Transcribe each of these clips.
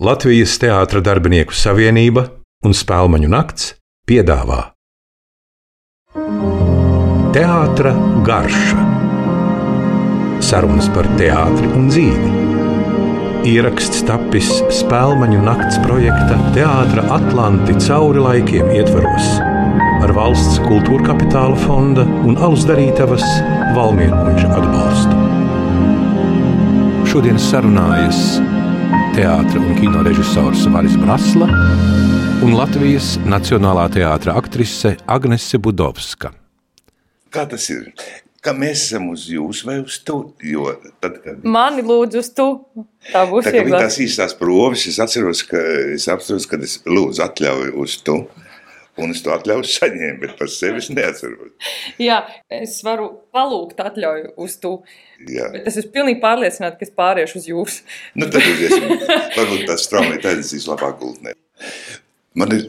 Latvijas Teātra darbinieku savienība un Spēlmaņu nakts piedāvā Teātra garša Sarunas par teātri un dzīvi. Ieraksts tapis Spēlmaņu nakts projekta Teātra Atlanti cauri laikiem ietvaros ar valsts kultūra kapitāla fonda un alus darītavas Valmieru atbalstu. Šodien sarunājas teātris un kino režisors Maris Brasla un Latvijas Nacionālā teātris aktrise Agnese Budovska. Kā tas ir? Kā mēs esam uz jums vai uz to? Jo tad, kad Mani lūdzu uz tu. Tā būs tā, vieglāk. tās īstās proves, es atceros, ka es apstātos, kad es lūdzu atļauju uz to. Un es to atļauju saņēmu, bet par sevi es neatceros. Jā, es varu palūgt atļauju uz tu. Jā. Bet es esmu pilnīgi pārliecināta, ka es pāriešu uz jūs. Nu, tad iespējams, varbūt tās straumēt aizsīs labāk gultnē. Man ir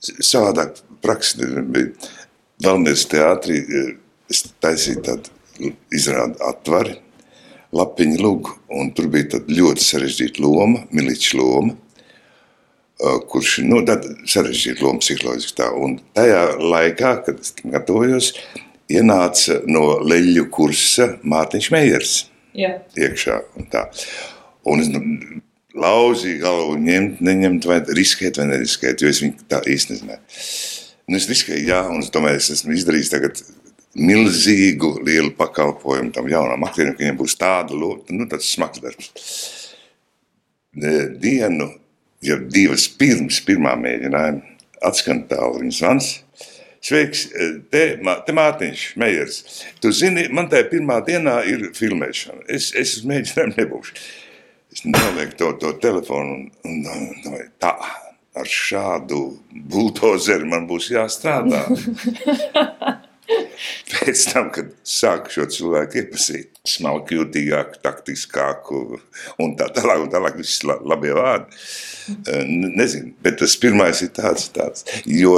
savādāk praksa, bija Valmieras teātrī, eh, es taisīju tādu izrādu atvari, lapiņu lugu, un tur bija tāda ļoti sarežģīta loma, miliča loma, kurš nu, tāda sarežģīta loma psiholoģiski tā, un tajā laikā, kad es tam gatavojos, ienāca no leļu kursa Mārtiņš Meijers Jā. iekšā. Un, tā. un es nu, lauzīju galvu, ņemt, neņemt, vai riskēt, vai neriskēt, jo es viņu tā īsti nezināju. Nu, es riskēju, jā, un es domāju, es esmu izdarījis tagad milzīgu, lielu pakalpojumu tam jaunam aktierim, ka viņam būs tāda loma, nu, tāds smags darbs. Dienu, jau divas pirms pirmā mēģinājuma, atskan tālu viņas zvans. Sveiks, e, te, te Mārtiņš, Meijers. Tu zini, man tajā pirmā dienā ir filmēšana. Es, es uz mēģinājumu nebūšu. Es nolieku to, to telefonu un, un domāju, tā, ar šādu buldozeru man būs jāstrādā. Pēc tam, kad sāku šo cilvēku iepazīt, smalki jūtīgāku, taktiskāku un tā tālāk, un tālāk viss la- labie vārdi. Ne- Nezinu, bet tas pirmais ir tāds, tāds. Jo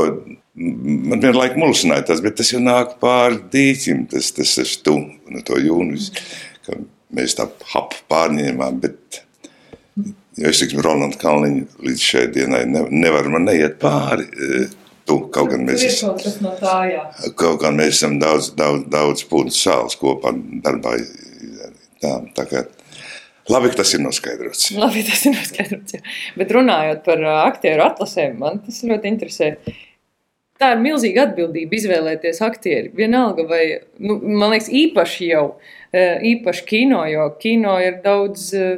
man vienlaik mulsināja tas, bet tas jau nāk pāri dīķim, tas, tas ir tu, no to jūnis, ka mēs tā hap pārņēmām, bet jo es, teiksim, Rolandu Kalniņu līdz šai dienai ne, nevar man neiet pāri. Tu, kaut gan mēs kas no tā, jā. Kaut kā mēs esam daudz, daudz, daudz putekļu sāls kopā darbā. Tā, tā kā, labi, ka tas ir noskaidrots. Labi, tas ir noskaidrots. jā. Bet runājot par aktieru atlasēm, man tas ļoti interesē. Tā ir milzīga atbildība izvēlēties aktieri. Vienalga, vai, nu, man liekas, īpaši jau, īpaši kino, jo kino ir daudz, ā,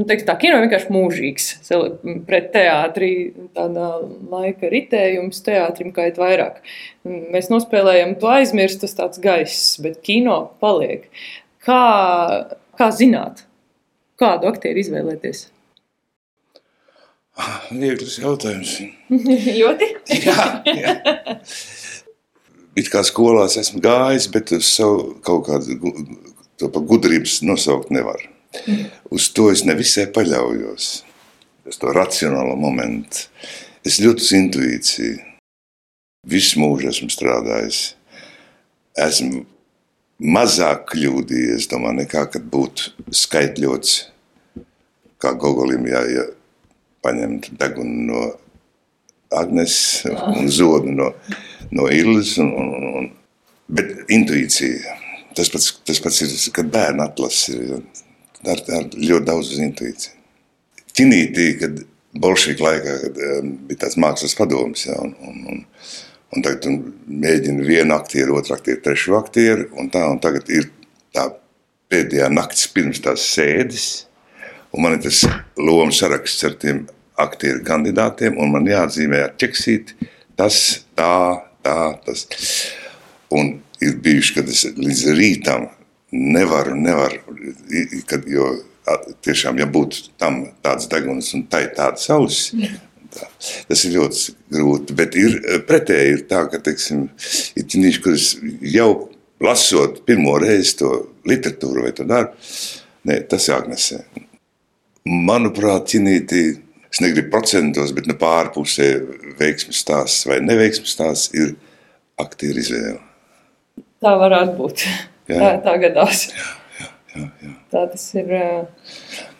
nu, teiks tā, kino ir vienkārši mūžīgs. Pret teātri tādā laika ritējums teātrim kait vairāk. Mēs nospēlējam to aizmirst, tas tāds gaiss, bet kino paliek. Kā, kā zināt, kādu aktieru izvēlēties? Viegls jautājums. ļoti. Jā, jā. It kā skolās esmu gājis, bet savu kaut kādu to pa gudrības nosaukt nevar. Uz to es nevisai paļaujos. Uz to racionālo momentu. Es ļoti uz intuīciju. Visu mūžu esmu strādājis. Esmu mazāk kļūdījies, domāju, nekā kad būtu skaitļots, kā Gogolim, ja, ja paņemt degunu no Agnes un zodu no, no Illas. Un, un, un, bet intuīcija, tas pats, tas pats ir, kad bērni atlasa, ir ar, ar ļoti daudz uz intuīciju. Ķinītī, kad Bolševika laikā, kad um, bija tāds mākslas padoms, ja, un, un, un, un tagad tu mēģini vienu aktieru, otru aktieru, trešo aktieru, un tā, un tagad ir tā pēdējā naktis pirms tās sēdes, un man ir tas lomu saraksts ar tiem aktieru kandidātiem, un man jāatzīmē ar ķeksīti tas, tā, tā, tas. Un ir bijuši, kad es līdz rītam nevaru, nevaru, kad, jo tiešām, ja būtu tam tāds deguns un tai tādas ausis, tā, tas ir ļoti grūti, bet ir pretēji ir tā, ka, teiksim, ir ķinīši, kuras jau lasot pirmo reizi to literatūru vai to darbu, ne, tas jāgnesē. Manuprāt, ķinītī, es negribu procentos, bet ne pārpusē veiksmes stāsts vai neveiksmes stāsts ir aktieru izvēle. Tā varētu būt. Jā. Tā, tā gadās. jā, jā. Tā tas ir.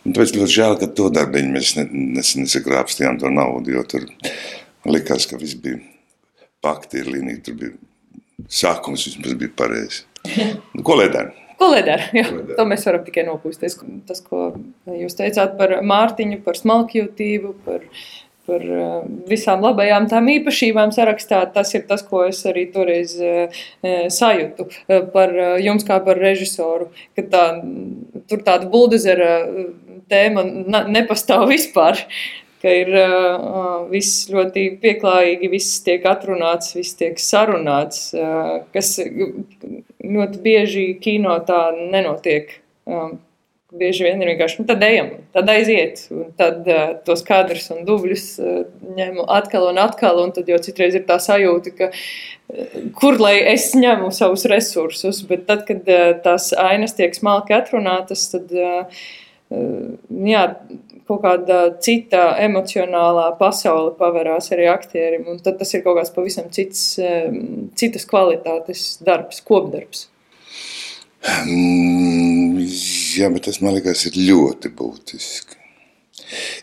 Un tāpēc ļoti žēl, ka to darbiņu mēs ne, nes, nesagrābstījām to naudu, jo tur likās, ka viss bija pakti ir līnija, tur bija sākums vismaz bija pareizi. Nu, ko lai dara? Ko lai dara? Jā, Ko lai to mēs varam tikai nopūsties. Tas, ko jūs teicāt par Mārtiņu, par smalkjūtību, par, par eh, visām labajām tām īpašībām sarakstā, tas ir tas, ko es arī toreiz eh, eh, sajūtu par jums kā par režisoru. Ka tā, tur tāda buldozera tēma nepastāv vispār. Ka ir uh, viss ļoti pieklājīgi, viss tiek atrunāts, viss tiek sarunāts, uh, kas ļoti bieži kino tā nenotiek. Um, bieži vien ir vienkārši, nu, tad ejam, tad aiziet, un tad uh, tos kadrus un dubļus uh, ņemu atkal un atkal, un tad jau citreiz ir tā sajūta, ka uh, kur lai es ņemu savus resursus, bet tad, kad uh, tās ainas tiek smalki atrunātas, tad, uh, uh, jā, kaut kāda cita emocionālā pasaule pavērās arī aktierim, un tad tas ir kaut kāds pavisam cits, um, citas kvalitātes darbs, kopdarbs. Jā, bet tas man liekas ir ļoti būtiski.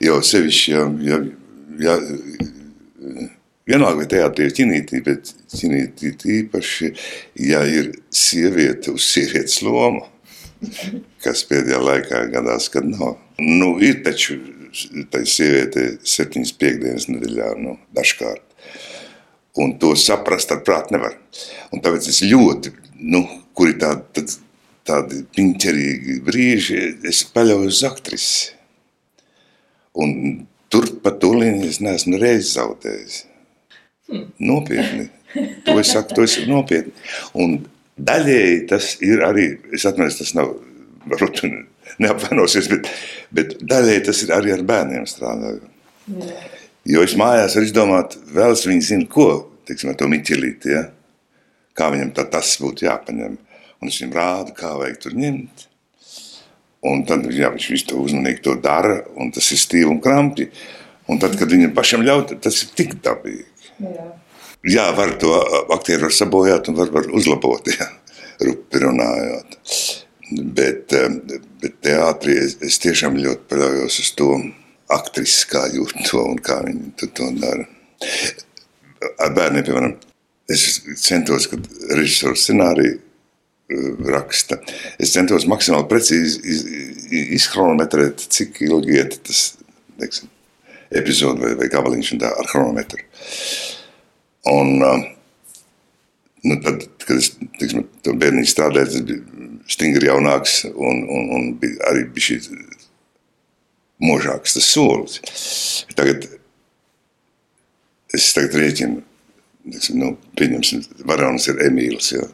Jo sevišķi, ja, ja, ja vienalga vai teātrī ir ķinītī, bet ķinītī īpaši, ja ir sieviete uz sievietes lomu, kas pēdējā laikā gadās, kad nav. Nu, ir taču tai sieviete septiņas piekdienas nedēļā, nu, dažkārt. Un to saprast ar prātu nevar. Un tāpēc es ļoti, nu, kur ir tādi, tad, tādi piņķerīgi brīži, es paļaujos uz aktrisi. Un tur pa to līniju es neesmu reiz zaudējis. Nopietni. To es saku, to es nopietni. Un daļēji tas ir arī, es atceros, tas nav, varbūt neapvainosies, bet, bet daļēji tas ir arī ar bērniem strādājot. Jo es mājās varu izdomāt, vēl es viņu zinu, ko, teiksim, to miķelīti, ja? kā viņam tā tas būtu jāpaņem. Un es viņam rādu, kā vajag tur ņemt. Un tad jā, viņš visu to uzmanīgi to dara, un tas ir stīvi un krampi. Un tad, kad viņam pašam ļaut, tas ir tik dabīgi. Jā. Jā, var to aktieru var sabojāt un var, var uzlabot, ja, rupi runājot. Bet, bet teātrī es, es tiešām ļoti paļaujos uz to aktrisi, kā jūt to un kā viņi to, dara. Ar bērniem, piemēram, es centos, kad režisors scenāriju raksta, es centos maksimāli precīzi iz, iz, izchronometrēt, cik ilgi iet tas, teiksim, epizode vai, vai gabaliņš tā ar chronometru. Un, uh, nu, tad, kad es teiksim, to bērniņu strādāju, tas bija stingri jaunāks un, un, un bija arī bija šī možāks tas solis. Tagad es tagad rēķinu, teiksim, nu, pieņemsim, varonis ir Emīls, jo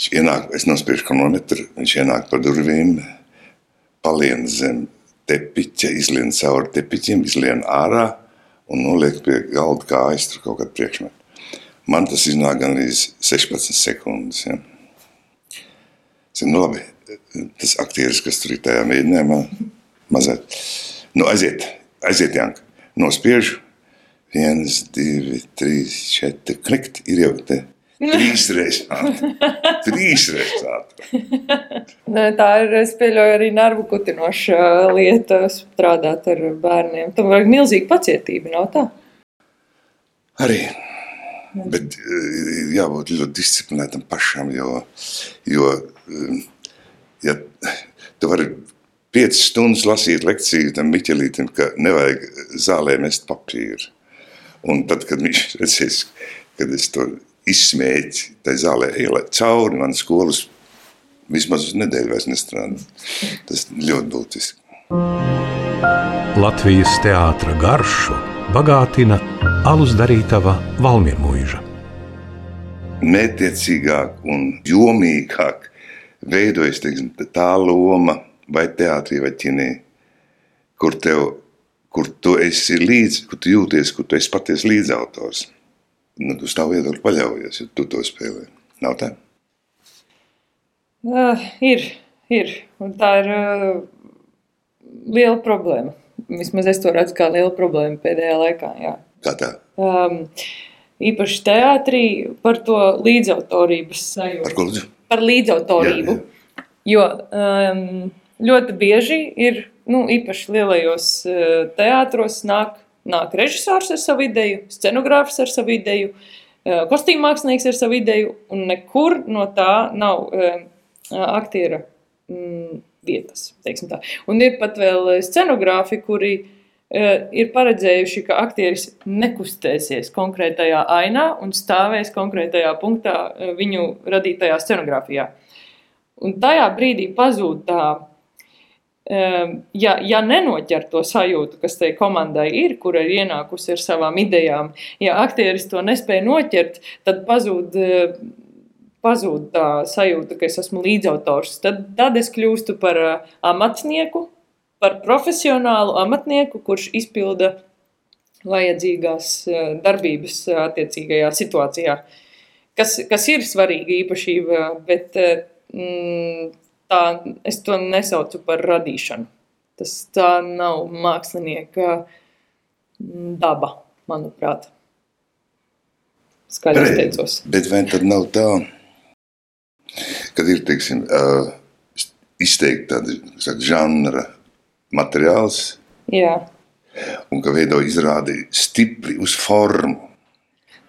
viņš ienāk, es nospiežu kronometru, viņš ienāk pa durvīm, palien zem tepiķa, izlien cauri tepiķiem, izlien ārā un noliek pie galda kājas tur kaut kādu priekšmetu. Man tas iznāk gan arī 16 sekundes. Ja. Es nu labi, tas aktieris, kas tur ir tajā mēģinājumā, mazliet. Nu, aiziet, aiziet, Janka. Nospiežu. Viens, divi, trīs, četri. Klikt, ir jau te. Trīs reizes ātrāk. Trīs reizes ātrāk. Tā ir, es pieļauju, arī nervu kutinoša lieta strādāt ar bērniem. Tam vajag milzīga pacietība, nav tā? Arī. Bet eh, jābūt ļoti disciplinētam pašam, jo, jo eh, ja tu vari piecas stundas lasīt lekciju tam Miķelītam, ka nevajag zālē mest papīru. Un tad, kad viņš redzēs, kad es to izsmēķi, tai zālē ielai cauri man skolas, vismaz uz nedēļu vairs nestrādā. Tas ļoti būtiski. Latvijas teātra garšu bagātina alus darītava Valmiermuiža. Mētiecīgāk un jomīgāk veidojas teiksim, tā loma vai teātrī vai ķinī, kur tev kur tu esi līdzi, kur tu jūties, kur tu esi patiesi līdzautors. Nu, uz tavu viedokli paļaujies, ja tu to spēlē. Nav tā? Uh, ir, ir. Un tā ir uh, liela problēma. Vismaz es to redzu kā lielu problēmu pēdējā laikā. Jā. Kā tā? Um, īpaši teātrī par to līdzautorības Par sajūtu. ko lūdzu? Par līdzautorību. Jā, Jo um, ļoti bieži ir, nu, īpaši lielajos uh, teātros, nāk, nāk režisors ar savu ideju, scenogrāfs ar savu ideju, uh, kostīmmākslinieks ar savu ideju, un nekur no tā nav uh, aktiera mm, vietas. Un ir pat vēl scenogrāfi, kuri ir paredzējuši, ka aktieris nekustēsies konkrētajā ainā un stāvēs konkrētajā punktā viņu radītajā scenogrāfijā. Un tajā brīdī pazūd tā, ja, ja nenoķer to sajūtu, kas tai komandai ir, kur ir ienākusi ar savām idejām, ja aktieris to nespēja noķert, tad pazūd, pazūd tā sajūta, ka es esmu līdzautors. Tad, tad es kļūstu par amatnieku, par profesionālu amatnieku, kurš izpilda vajadzīgās darbības attiecīgajā situācijā, kas, kas ir svarīga īpašība, bet mm, tā, es to nesaucu par radīšanu. Tas tā nav mākslinieka daba, manuprāt. Skaļi izteicos. Bet vai tad nav tā, kad ir, teiksim, izteikti tādi, saka, žanra materiāls, Jā. un ka veido izrādi stipri uz formu,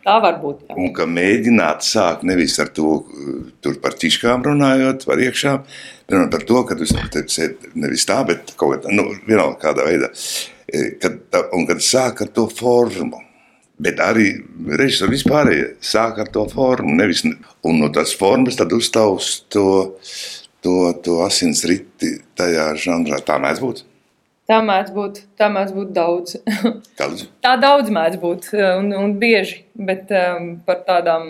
Tā var būt. Jā. Un ka mēģināt sākt nevis ar to, tur par ķiškām runājot, par iekšām, bet par to, ka tu sēdi nevis tā, bet kaut kādā, nu, vienalga kādā veidā. Kad, un kad sāk ar to formu. Bet arī režisori vispārējie sāk ar to formu. Nevis, un no tās formas tad uztaus to, to, to asins riti tajā žanrā. Tā mēdz būt. Tā mēdz būt, tā mēdz būt daudz. daudz. tā daudz mēdz būt un, un bieži, bet um, par tādām.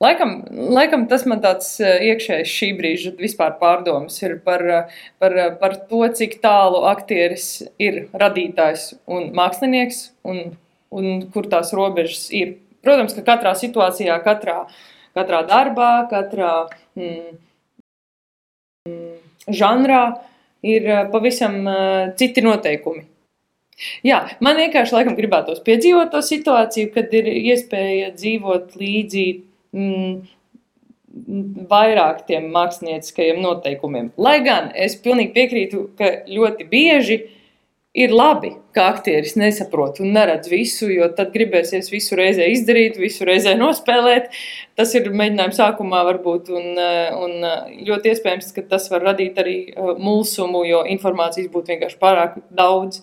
Laikam, laikam tas man tāds iekšējs šī brīža vispār pārdomas ir par, par, par to, cik tālu aktieris ir radītājs un mākslinieks un, un kur tās robežas ir. Protams, ka katrā situācijā, katrā, katrā darbā, katrā mm, mm, žanrā ir eh, pavisam eh, citi noteikumi. Jā, man vienkārši laikam gribētos piedzīvot to situāciju, kad ir iespēja dzīvot līdzi mm, vairāk tiem mākslinieckajiem noteikumiem. Lai gan es pilnīgi piekrītu, ka ļoti bieži uh, ir labi, ka aktieris nesaprot un neredz visu, jo tad gribēsies visu reizē izdarīt, visu reizē nospēlēt. Tas ir mēģinājums sākumā, varbūt, un, un ļoti iespējams, ka tas var radīt arī uh, mulsumu, jo informācijas būtu vienkārši pārāk daudz.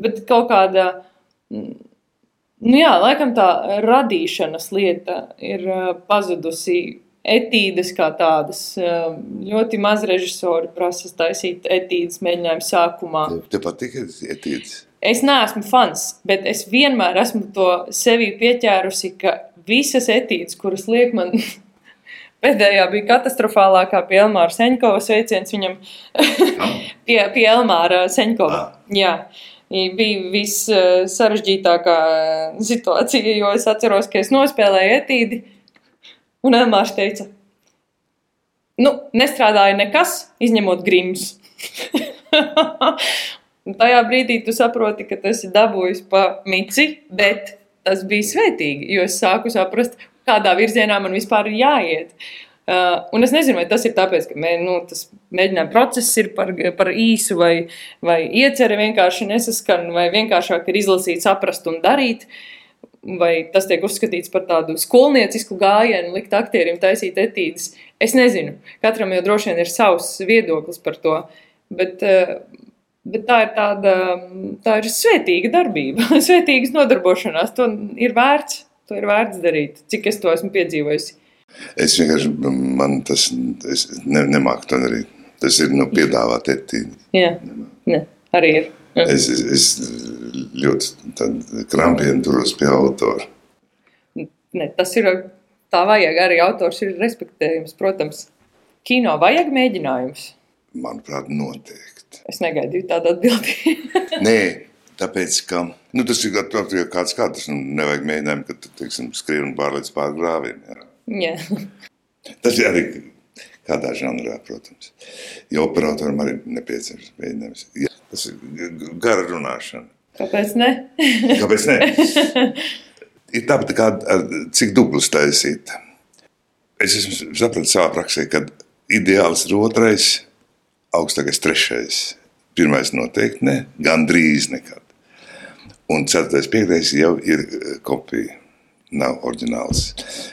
Bet kaut kāda, nu jā, laikam tā radīšanas lieta ir pazudusi etīdes kā tādas. Ļoti maz režisori prasa taisīt etīdes mēģinājumu sākumā. Tev patīk etīdes? Es neesmu fans, bet es vienmēr esmu to sevi pieķērusi, ka visas etīdes, kuras liek man pēdējā bija katastrofālākā pie Elmāra Seņkova sveiciens viņam pie, pie Elmāra Seņkova. Ah. Jā. Bija viss sarežģītākā situācija, jo es atceros, ka es nospēlēju etīdi Un Elmārs teica, nu, nestrādāja nekas, izņemot grims. tajā brīdī tu saproti, ka tas ir dabūjis pa mici, bet tas bija svētīgi, jo es sāku saprast, kādā virzienā man vispār ir jāiet. Uh, un es nezinu, vai tas ir tāpēc, ka mē, nu, tas mēģinājuma process ir par, par īsu, vai, vai iecerē vienkārši nesaskan, vai vienkāršāk ir izlasīt, saprast un darīt. Uh, vai tas tiek uzskatīts par tādu skolniecisku gājienu, likt aktierim taisīt etīdes. Es nezinu, katram jau droši vien ir savs viedoklis par to, bet, eh, bet tā ir tāda, tā ir svētīga darbība, svētīgas nodarbošanās. To ir vērts, to ir vērts darīt, cik es to esmu piedzīvojis. Es vienkārši, man tas, ne, nemāku to darīt. Tas ir, nu, piedāvāt etīdi. Jā, ne, arī ir. Es, es, es ļoti krampīgi turos pie autora. Ne, tas ir tā, vajag arī autors ir respektējams. Protams, kino vajag mēģinājums. Manuprāt, noteikti. Es negaidīju tādu atbildību. Nē, tāpēc, ka nu, tas ir kāds katrs. Nu, nevajag mēģinājumu, ka tu teiksim, skrien un pārliec pār grāviem. Jā. Jā. Tas ir arī kādā žanrā, protams. Jo operatoram arī nepieciešams mēģinājums. Jā. Tas ir gara runāšana. Kāpēc ne? Kāpēc ne? ir tāpat kā cik dublis taisīt. Es esmu sapratis savā praksē, ka ideāls ir otrais augstākais trešais. Pirmais noteikti ne, gandrīz nekad. Un ceturtais, piektais jau ir eh, kopija. Nav oriģināls.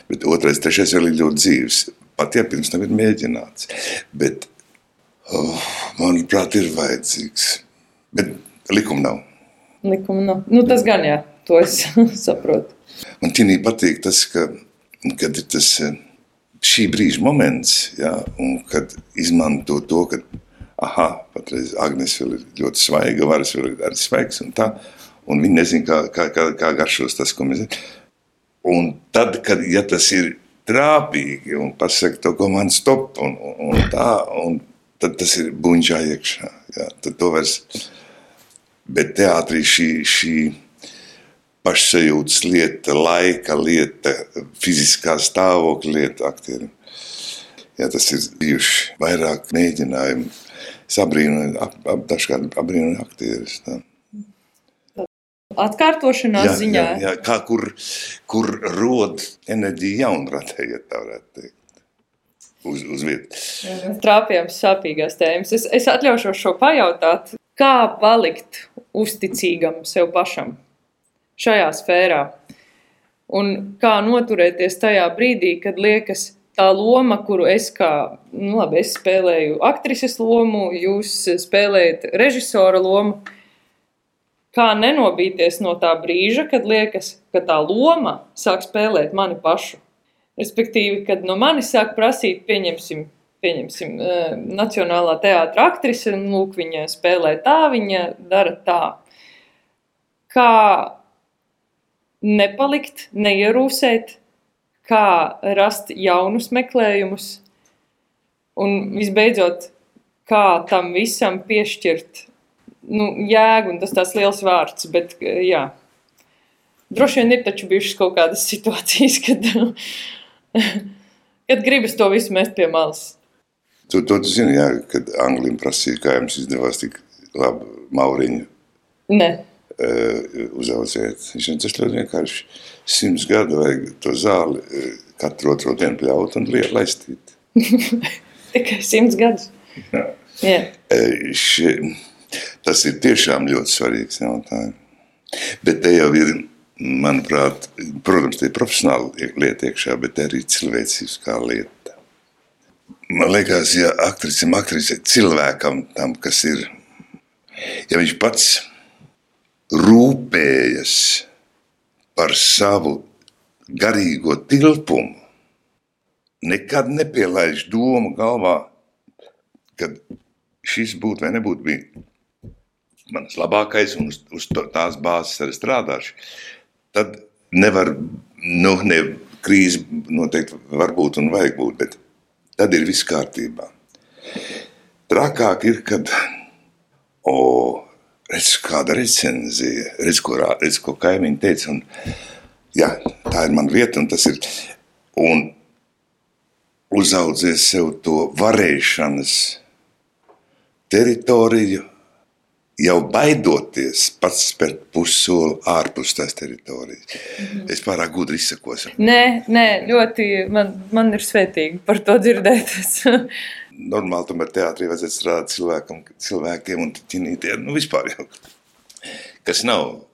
Bet otrais, trešais vēl ir ļoti dzīves. Pat ja pirms tam ir mēģināts. Bet, oh, manuprāt, ir vajadzīgs. Bet likuma nav. Likuma nav. Nu, tas gan jā, to es saprotu. Man ķinī patīk tas, ka, kad ir tas eh, šī brīža moments, ja, un kad izmanto to, ka, aha, patreiz Agnes vēl ir ļoti svaiga, varas vēl ir arī svaigs un tā, un viņi nezin, kā, kā, kā, kā garšos tas, ko mēs zinām. Un tad, kad ja tas ir trāpīgi un pasaka to, ko man stop, un, un tā, un tad tas ir buņģā iekšā. Ja, tad to vairs, bet teātrī šī, šī pašsajūtas lieta, laika lieta, fiziskā stāvokļa lieta aktierim. Ja tas ir bijuši vairāk mēģinājumi. Es abrīnoju, ap, ap, dažkārt abrīnoju aktierus. Tā. Atkārtošanās jā, ziņā. Jā, jā, kā kur, kur rod enerģija jaunradē, ja tā varētu teikt. Uz, uz vietas. Trāpījums sāpīgās tēmas. Es, es atļaušos šo pajautāt, kā palikt uzticīgam sev pašam šajā sfērā. Un kā noturēties tajā brīdī, kad liekas, tā loma, kuru es kā, nu labi, es spēlēju aktrises lomu, jūs spēlējat režisora lomu, kā nenobīties no tā brīža, kad liekas, ka tā loma sāk spēlēt mani pašu. Respektīvi, kad no manis sāk prasīt, pieņemsim, pieņemsim uh, Nacionālā teātra aktrise, un lūk, viņa spēlē tā, viņa dara tā. Kā nepalikt, neierūsēt, kā rast jaunus meklējumus, un visbeidzot, kā tam visam piešķirt nu, jēgu, un tas tāds liels vārds, bet jā. Droši vien ir taču bijušas kaut kādas situācijas, kad, kad gribas to visu mest pie malas. To, to tu zini, jā, kad Anglijam prasīja, kā jums izdevās tik labi mauriņu. Ne. Uh, uzaudzēt. Viņš ir tas ļoti vienkārši. Simts gadu vajag to zāli katru otro dienu pļaut un laistīt. Tikai simts gadus. Jā. Yeah. Uh, še, Tas ir tiešām ļoti svarīgs jautājums. Bet te jau ir, manuprāt, protams, tā ir profesionāla lieta iekšā, bet arī cilvēciskā lieta. Man liekas, ja aktrisim, aktrise cilvēkam, tam, kas ir, ja viņš pats rūpējas par savu garīgo tilpumu, nekad nepielaiž domu galvā, kad šis būtu vai nebūtu bijis mans labākais, un uz, uz to, tās bāzes arī strādāšu, tad nevar, nu, ne, krīze noteikti var būt un vajag būt, bet tad ir viss kārtībā. Trakāk ir, kad, o, redz, kāda recenzija, redz, ko, redz, ko kaimiņi teica, un, jā, tā ir man vieta, un tas ir, un uzaudzies sev to varēšanas teritoriju, jau baidoties pats spērt pussoli ārpus tās teritorijas. -hmm. Es pārāk gudri izsakos. Nē, nē ļoti man, man ir svētīgi par to dzirdēt. Normāli tomēr teātrī vajadzētu strādāt cilvēkam, cilvēkiem un ķinītiem, nu vispār jau, kas nav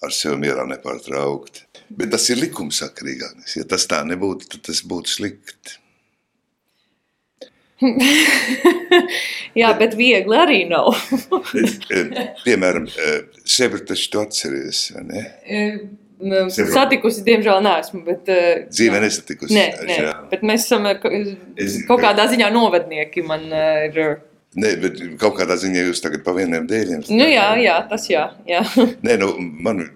ar sevi mierā nepārtraukti. Bet tas ir likumsakarīgākais. Ja tas tā nebūtu, tad tas būtu slikti. Jā, bet viegli arī nav. Piemēram, sevi taču tu atceries, vai ne? Sevi. Satikusi, diemžēl, neesmu. Bet, Dzīvē nesatikusi. Nē, nē, bet mēs esam kaut kādā ziņā novadnieki. Man ir. Nē, bet kaut kādā ziņā jūs tagad pa vieniem dēļiem. Nu jā, jā, tas jā. jā. Nē, nu, man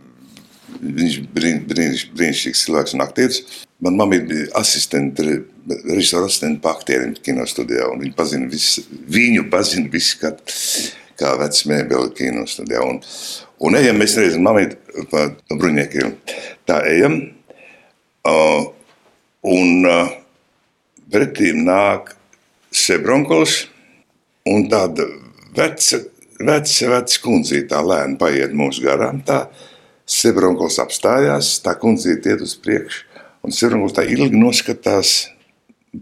viņš brīn, brīniš, brīnišķīgs cilvēks un aktieris. Man mamma bija asistente, režisora asistente pa aktieriem kinostudijā, un viņa pazina visu, viņu pazina visu, kā, kā vecs mēbeli kinostudijā. Un, un ejam mēs reizēm mamīt pa bruņiekiem. Tā ejam, uh, un uh, pretīm nāk Sebronkols un tāda veca, veca, veca kundzīte tā lēni paiet mūsu garām. Tā Sebronkols apstājās, tā kundzīte iet uz priekšu Un Sirungus tā ilgi noskatās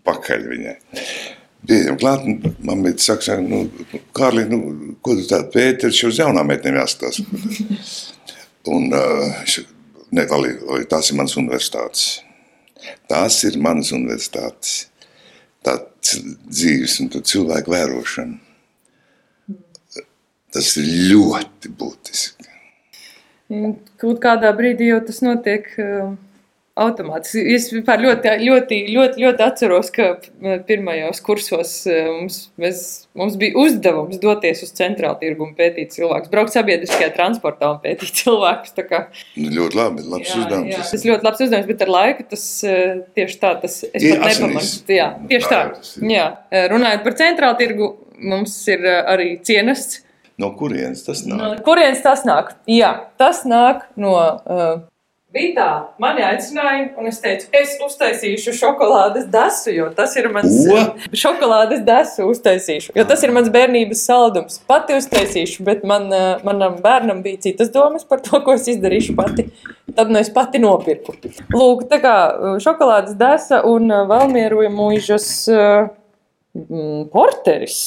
pakaļ viņai. Pieejam klāt, un man bija saka, nu, Kārli, nu, ko tu tādu pēti, ir uz jaunām meitnēm jāskatās. Un ne, Vali, oi, tās ir manas universitātes. Tās ir manas universitātes. Tā dzīves un to cilvēku vērošana. Tas ir ļoti būtiski. Kaut kādā brīdī jau tas notiek uh, automātiski. Es vispār ļoti, ļoti, ļoti, ļoti atceros, ka pirmajos kursos uh, mums, mēs, mums bija uzdevums doties uz centrālu tirgu un pētīt cilvēkus, braukt sabiedriskajā transportā un pētīt cilvēkus. Kā, Nu, ļoti labi, labs jā, uzdevums. jā, tas ļoti labs uzdevums, bet ar laiku tas uh, tieši tā, tas es pat nepamanu. Jā, tieši Tā tā. Jā, Uh, runājot par centrālu tirgu, mums ir arī cienests. No kurienes tas No nāk? kurienes tas nāk? Jā, tas nāk no. Uh, Bija tā, mani aicināja, un es teicu, es uztaisīšu šokolādes desu, jo tas ir mans Ko? šokolādes desu uztaisīšu, jo tas ir mans bērnības saldums. Pati uztaisīšu, bet man, uh, manam bērnam bija citas domas par to, ko es izdarīšu pati. Tad nu es pati nopirku. Lūk, tā kā uh, šokolādes desa un uh, valmieroja mūžas mm, porteris.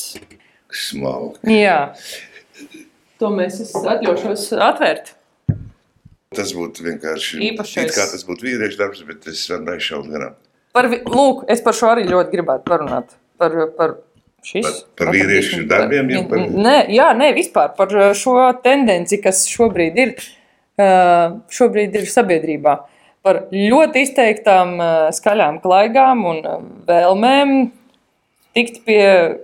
Smalki. Jā. To mēs es atļaušos atvērt. Tas būtu vienkārši Īpašais. it kā tas būtu vīriešu darbs, bet es varu aizšaut garām. Par, lūk, es par šo arī ļoti gribētu parunāt. Par, par, šis, Par- par vīriešu darbiem, jau par- Nē, jā, nē, vispār par šo tendenci, kas šobrīd ir, uh, šobrīd ir sabiedrībā. Par ļoti izteiktām uh, skaļām klaigām un uh, vēlmēm tikt pie,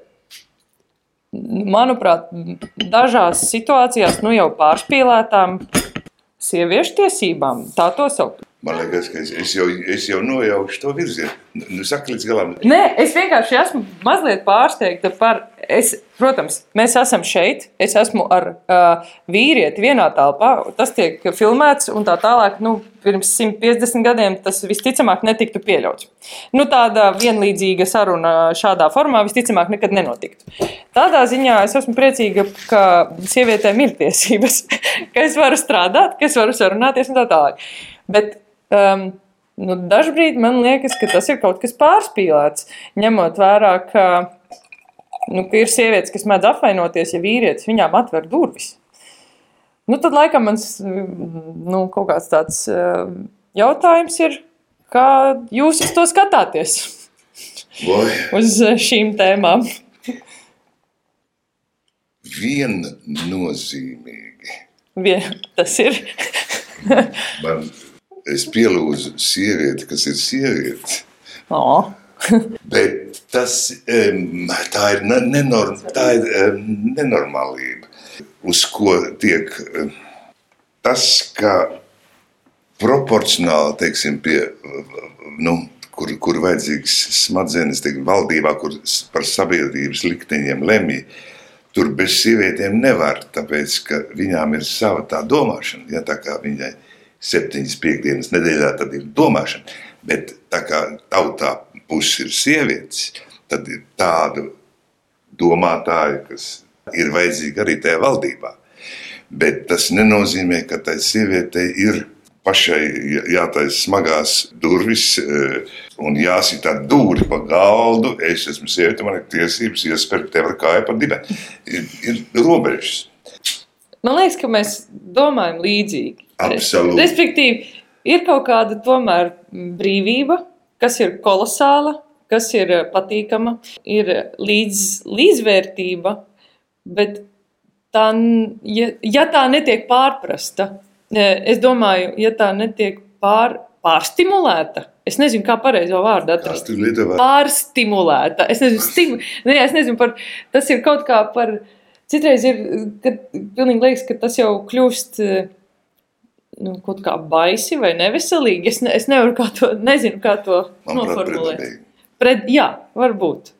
manuprāt, dažās situācijās nu jau pārspīlētām sieviešu tiesībām. Tā to sauc. Man liekas, ka es, es, jau, es jau nojaušu to virzienu. Nu, saka līdz galam, Nē, es vienkārši esmu mazliet pārsteigta par. Es, protams, mēs esam šeit. Es esmu ar uh, vīrieti vienā telpā. Tas tiek filmēts un tā tālāk. Nu, pirms 150 gadiem tas visticamāk netiktu pieļauts. Nu, tāda vienlīdzīga saruna šādā formā visticamāk nekad nenotiktu. Tādā ziņā es esmu priecīga, ka sievietēm ir tiesības, ka es varu strādāt, ka es varu sarunāties un tā tālāk. Bet um, nu, dažkārt man liekas, ka tas ir kaut kas pārspīlēts, ņemot vērā, ka, nu, ka ir sievietes, kas mēdz apvainoties, ja vīrietis viņām atver durvis. Nu, tad laikam mans nu, kaut kāds tāds uh, jautājums ir, kā jūs uz to skatāties, vai uz šīm tēmām. viennozīmīgi. Vien, tas ir. Man, es pielūdzu sievieti, kas ir sieviete. Oh. Bet tas, tā ir, ne- nenorm, tā ir nenormālība, uz ko tiek tas, ka proporcionāli, teiksim, pie, nu, kur, kur vajadzīgs smadzenes, teiksim, valdībā, kur par sabiedrības likteņiem lemj, tur bez sievietēm nevar, tāpēc, ka viņām ir sava tā domāšana, ja tā kā viņai septiņas piekdienas nedēļā, tad ir domāšana, bet tā kā tautā puses ir sievietes, tad ir tādu domātāju, kas ir vajadzīgi arī tajā valdībā. Bet tas nenozīmē, ka tai sievietei ir pašai jā- jātaisa smagās durvis eh, un jāsit tā dūri pa galdu. Es esmu sieviete, man ir tiesības iespērt tev ar kāju pa dibeni. Ir, ir robežas. Man liekas, ka mēs domājam līdzīgi. Absolūti. Respektīvi, ir kaut kāda tomēr brīvība, kas ir kolosāla, kas ir eh, patīkama, ir līdz, līdzvērtība, bet tā, ja, ja tā netiek pārprasta, es domāju, ja tā netiek pār, pārstimulēta, es nezinu, kā pareizo vārdu atrast. Pārstimulēta. Es nezinu, stimu, ne, es nezinu par, tas ir kaut kā par. Citreiz ir, kad pilnīgi liekas, ka tas jau kļūst eh, nu, kaut kā baisi vai neveselīgi. Es, ne, es nevaru kā to, nezinu, kā to Manuprāt, noformulēt. Pret, jā, varbūt.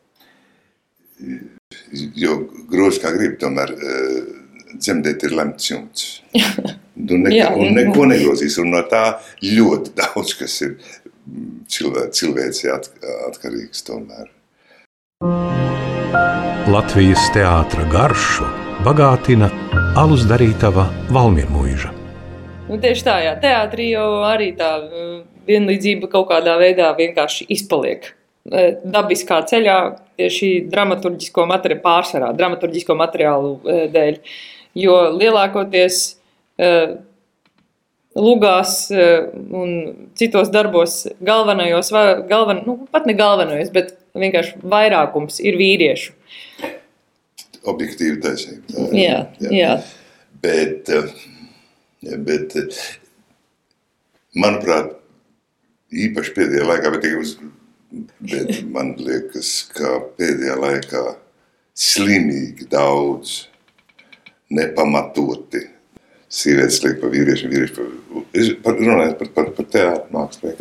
Jo grūti kā grib, tomēr eh, dzemdēt ir lemts jumts. Tu neko, Jā. un neko negrozīs. Un no tā ļoti daudz kas ir mm, cilvē, cilvēcei at, atkarīgs. Tomēr. Latvijas teātra garšu bagātina alus darītava Valmiermuiža. Nu, tieši tā, jā. Teātrī jau arī tā uh, vienlīdzība kaut kādā veidā vienkārši izpaliek. eh, dabiskā ceļā tieši dramaturgisko materiālu pārsvarā, dramaturgisko materiālu eh, dēļ. Jo lielākoties lugās un citos darbos galvenajos, galven, nu, pat ne galvenajos, bet vienkārši vairākums ir vīriešu. Objektīvi taisnība. Jā, jā. jā. Bet, bet, manuprāt, īpaši pēdējā laikā, bet, uz, bet man liekas, ka pēdējā laikā slimīgi daudz nepamatoti sievietes liek pa vīriešiem, vīrieši pa... Par, runāju par, par, par teātru mākslu,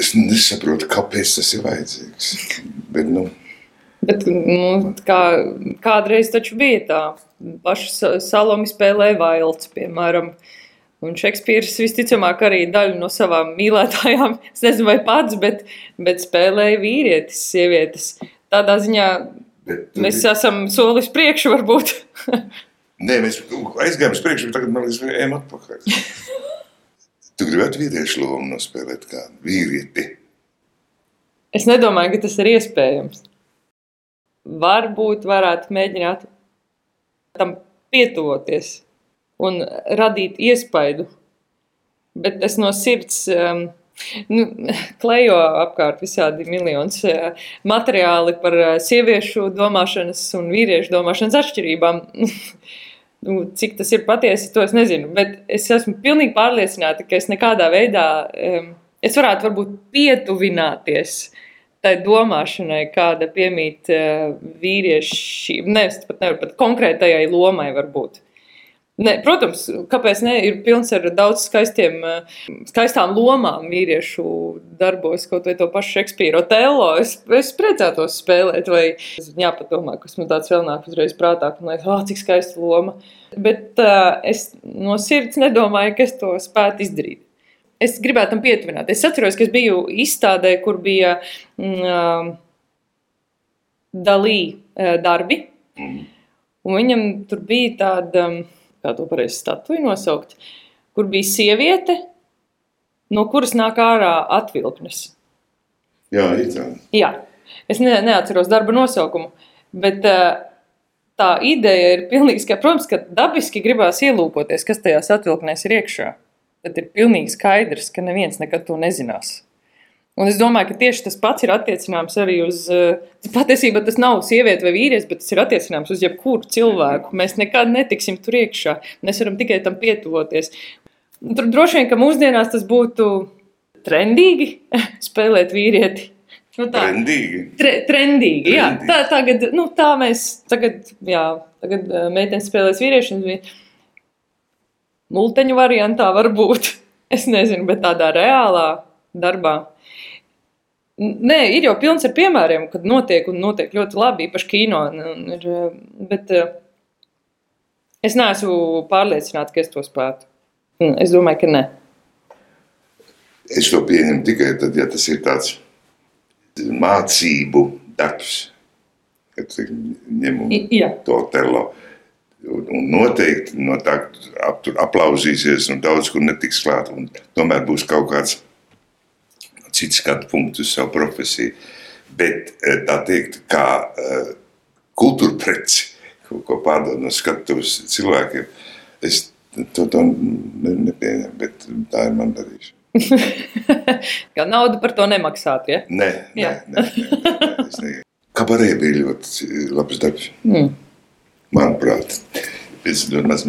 es nesaprotu, kāpēc tas ir vajadzīgs. Bet, nu, Bet, nu, kā, kādreiz taču bija tā, paša Salome spēlēja vailts, piemēram, un Šekspīrs visticamāk arī daļu no savām mīlētājām, es nezinu vai pats, bet, bet spēlēja vīrietis, sievietes. Tādā ziņā bet, mēs bet... esam solis priekšu varbūt. Nē, mēs aizgājām uz priekšu, bet tagad man liekas, ejam atpakaļ. tu gribētu vīriešu lomu nospēlēt kā vīrieti? Es nedomāju, ka tas ir iespējams. Varbūt varētu mēģināt tam pietuvoties un radīt iespaidu. Bet es no sirds um, nu, klejo apkārt visādi miljonus uh, materiāli par uh, sieviešu domāšanas un vīriešu domāšanas atšķirībām. Nu, cik tas ir patiesi, to es nezinu. Bet es esmu pilnīgi pārliecināta, ka es nekādā veidā, um, es varētu varbūt pietuvināties tai domāšanai, kāda piemīt uh, vīriešiem, nevis pat nevar pat konkrētajai lomai varbūt. Ne, protams, kāpēc ne? Ir pilns ar daudz skaistiem, skaistām lomām vīriešu darbos, kaut vai to pašu Šekspīru Otello. Es, es priecātos spēlēt, vai jāpadomā, kas man tāds vēl nāk uzreiz prātā, un liekas, oh, cik skaista loma. Bet uh, es no sirds nedomāju, ka es to spētu izdarīt. Es gribētu tam pietuvināt. Es atceros, ka es biju izstādē, kur bija mm, dalī darbi, un viņam tur bija tāda. Kā to pareizi statuju nosaukt, kur bija sieviete, no kuras nāk ārā atvilknes. Jā, itāli. Jā, es ne, neatceros darba nosaukumu, bet tā ideja ir pilnīgi skaidra. Protams, ka dabiski gribās ielūkoties, kas tajās atvilknēs ir iekšā. Tad ir pilnīgi skaidrs, ka neviens nekad to nezinās. Un es domāju, ka tieši tas pats ir attiecināms arī uz. Eh, patiesībā tas nav sieviete vai vīrietis, bet tas ir attiecināms uz jebkuru cilvēku. Mēs nekad netiksim tur iekšā. Mēs varam tikai tam pietuvoties. Tur droši vien, ka mūsdienās tas būtu trendīgi spēlēt vīrieti. Nu tā, trendīgi. Tre, trendīgi, jā. Trendīgi. Tā, tagad, nu, tā mēs tagad, jā, tagad eh, meitenes spēlēs vīriešiem. Multeņu variantā var būt. Es nezinu, bet tādā reālā darbā Nē, ir jau pilns ar piemēriem, kad notiek un notiek ļoti labi, īpaši kino. Ir, bet es neesmu pārliecināts, ka es to spētu. Es domāju, ka nē. Es to pieņemu tikai tad, ja tas ir tāds mācību darbs, kad ņemu to telo. Un noteikti no tā aplausīsies un daudz kur netiks klāt. Tomēr būs kaut kāds cits skatu punkts uz savu profesiju. Bet eh, tā teikt, kā uh, kultūra preci, ko, ko pārdod no skatuves cilvēkiem, es to, to ne, nepieņemu, bet tā ir man darīšana. Kā naudu par to nemaksāt, ja? Nē, nē, nē, nē, nē. Kabarē bija ļoti labs darbs. Mm. Manuprāt, es ļoti maz.